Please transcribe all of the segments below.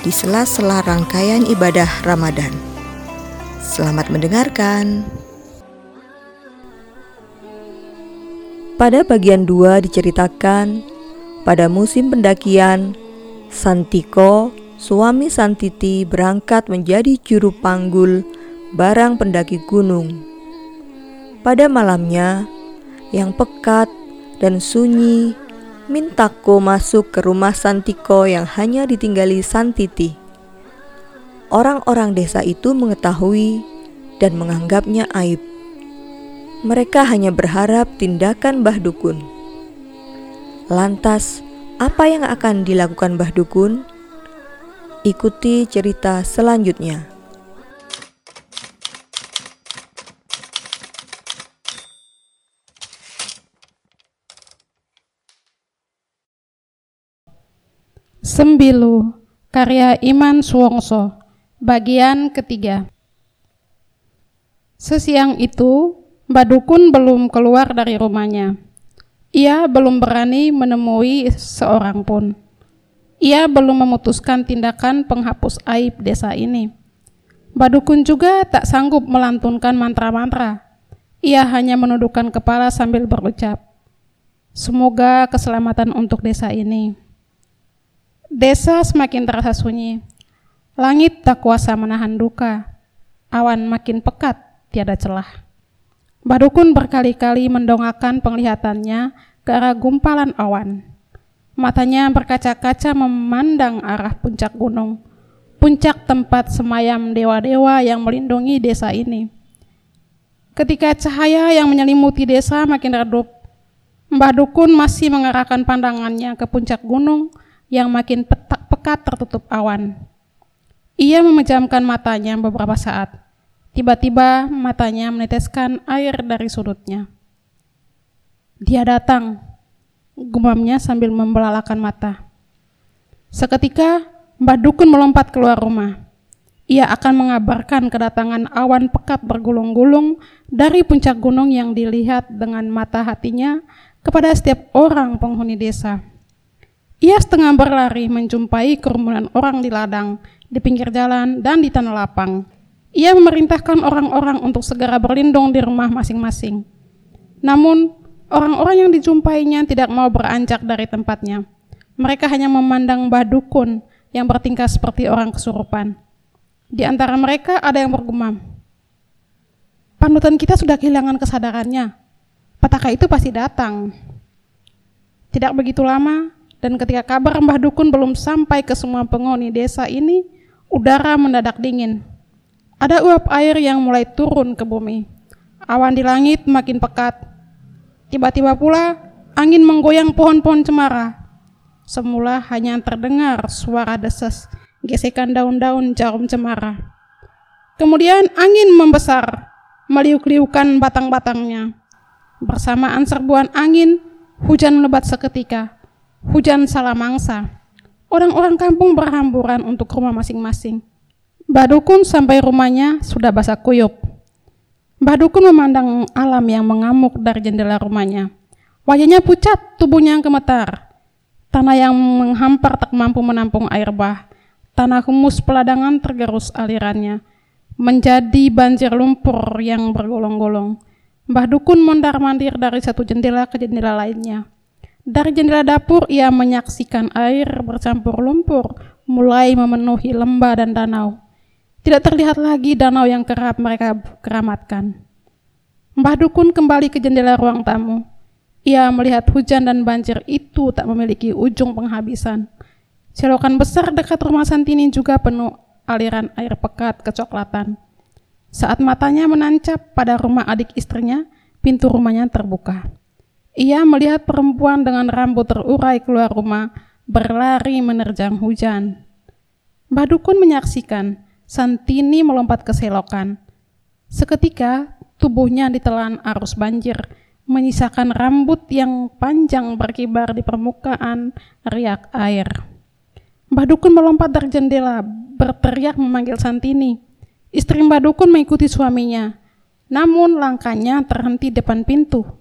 di sela-sela rangkaian ibadah Ramadan. Selamat mendengarkan. Pada bagian 2 diceritakan pada musim pendakian Santiko, suami Santiti berangkat menjadi juru panggul barang pendaki gunung. Pada malamnya yang pekat dan sunyi Mintako masuk ke rumah Santiko yang hanya ditinggali Santiti. Orang-orang desa itu mengetahui dan menganggapnya aib. Mereka hanya berharap tindakan Mbah Dukun. Lantas, apa yang akan dilakukan Mbah Dukun? Ikuti cerita selanjutnya. Sembilu, karya Iman Suwongso, bagian ketiga. Sesiang itu, Mbak Dukun belum keluar dari rumahnya. Ia belum berani menemui seorang pun. Ia belum memutuskan tindakan penghapus aib desa ini. Mbak Dukun juga tak sanggup melantunkan mantra-mantra. Ia hanya menundukkan kepala sambil berucap, Semoga keselamatan untuk desa ini. Desa semakin terasa sunyi. Langit tak kuasa menahan duka. Awan makin pekat, tiada celah. Badukun berkali-kali mendongakkan penglihatannya ke arah gumpalan awan. Matanya berkaca-kaca memandang arah puncak gunung, puncak tempat semayam dewa-dewa yang melindungi desa ini. Ketika cahaya yang menyelimuti desa makin redup, Mbah Dukun masih mengarahkan pandangannya ke puncak gunung yang makin petak, pekat tertutup awan. Ia memejamkan matanya beberapa saat. Tiba-tiba matanya meneteskan air dari sudutnya. Dia datang, gumamnya sambil membelalakan mata. Seketika, Mbak Dukun melompat keluar rumah. Ia akan mengabarkan kedatangan awan pekat bergulung-gulung dari puncak gunung yang dilihat dengan mata hatinya kepada setiap orang penghuni desa. Ia setengah berlari menjumpai kerumunan orang di ladang, di pinggir jalan, dan di tanah lapang. Ia memerintahkan orang-orang untuk segera berlindung di rumah masing-masing. Namun, orang-orang yang dijumpainya tidak mau beranjak dari tempatnya. Mereka hanya memandang Mbah Dukun yang bertingkah seperti orang kesurupan. Di antara mereka ada yang bergumam, Panutan kita sudah kehilangan kesadarannya. Petaka itu pasti datang. Tidak begitu lama, dan ketika kabar Mbah Dukun belum sampai ke semua penghuni desa ini, udara mendadak dingin. Ada uap air yang mulai turun ke bumi. Awan di langit makin pekat. Tiba-tiba pula angin menggoyang pohon-pohon cemara. Semula hanya terdengar suara desas, gesekan daun-daun jarum cemara. Kemudian angin membesar, meliuk-liukan batang-batangnya. Bersamaan serbuan angin, hujan lebat seketika Hujan salamangsa. Orang-orang kampung berhamburan untuk rumah masing-masing. Badukun sampai rumahnya sudah basah kuyup. Badukun memandang alam yang mengamuk dari jendela rumahnya. Wajahnya pucat, tubuhnya yang gemetar. Tanah yang menghampar tak mampu menampung air bah. Tanah humus peladangan tergerus alirannya. Menjadi banjir lumpur yang bergolong-golong. Mbah Dukun mondar-mandir dari satu jendela ke jendela lainnya. Dari jendela dapur ia menyaksikan air bercampur lumpur mulai memenuhi lembah dan danau. Tidak terlihat lagi danau yang kerap mereka keramatkan. Mbah Dukun kembali ke jendela ruang tamu. Ia melihat hujan dan banjir itu tak memiliki ujung penghabisan. Selokan besar dekat rumah Santini juga penuh aliran air pekat kecoklatan. Saat matanya menancap pada rumah adik istrinya, pintu rumahnya terbuka. Ia melihat perempuan dengan rambut terurai keluar rumah, berlari menerjang hujan. Mbah Dukun menyaksikan Santini melompat ke selokan. Seketika tubuhnya ditelan arus banjir, menyisakan rambut yang panjang berkibar di permukaan riak air. Mbah Dukun melompat dari jendela, berteriak memanggil Santini. Istri Mbah Dukun mengikuti suaminya, namun langkahnya terhenti depan pintu.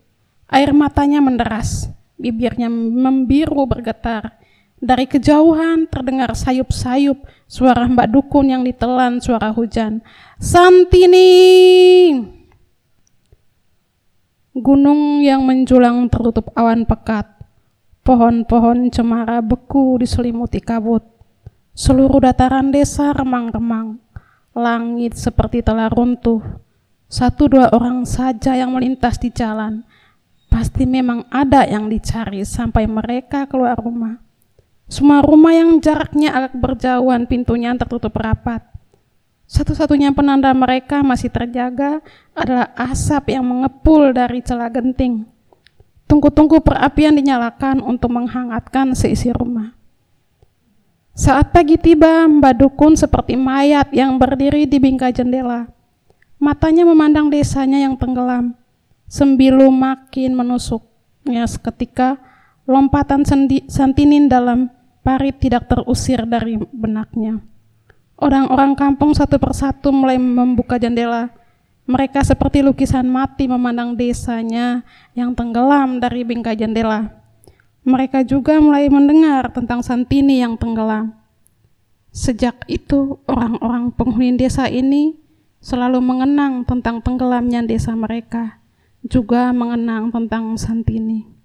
Air matanya menderas, bibirnya membiru bergetar. Dari kejauhan terdengar sayup-sayup suara Mbak Dukun yang ditelan suara hujan. Santini! Gunung yang menjulang tertutup awan pekat. Pohon-pohon cemara beku diselimuti kabut. Seluruh dataran desa remang-remang. Langit seperti telah runtuh. Satu dua orang saja yang melintas di jalan. Pasti memang ada yang dicari sampai mereka keluar rumah. Semua rumah yang jaraknya agak berjauhan pintunya tertutup rapat. Satu-satunya penanda mereka masih terjaga adalah asap yang mengepul dari celah genting. Tunggu-tunggu perapian dinyalakan untuk menghangatkan seisi rumah. Saat pagi tiba, Mbak Dukun seperti mayat yang berdiri di bingkai jendela. Matanya memandang desanya yang tenggelam. Sembilu makin menusuknya seketika lompatan Santinin dalam parit tidak terusir dari benaknya. Orang-orang kampung satu persatu mulai membuka jendela. Mereka seperti lukisan mati memandang desanya yang tenggelam dari bingkai jendela. Mereka juga mulai mendengar tentang Santini yang tenggelam. Sejak itu, orang-orang penghuni desa ini selalu mengenang tentang tenggelamnya desa mereka, juga mengenang tentang Santini.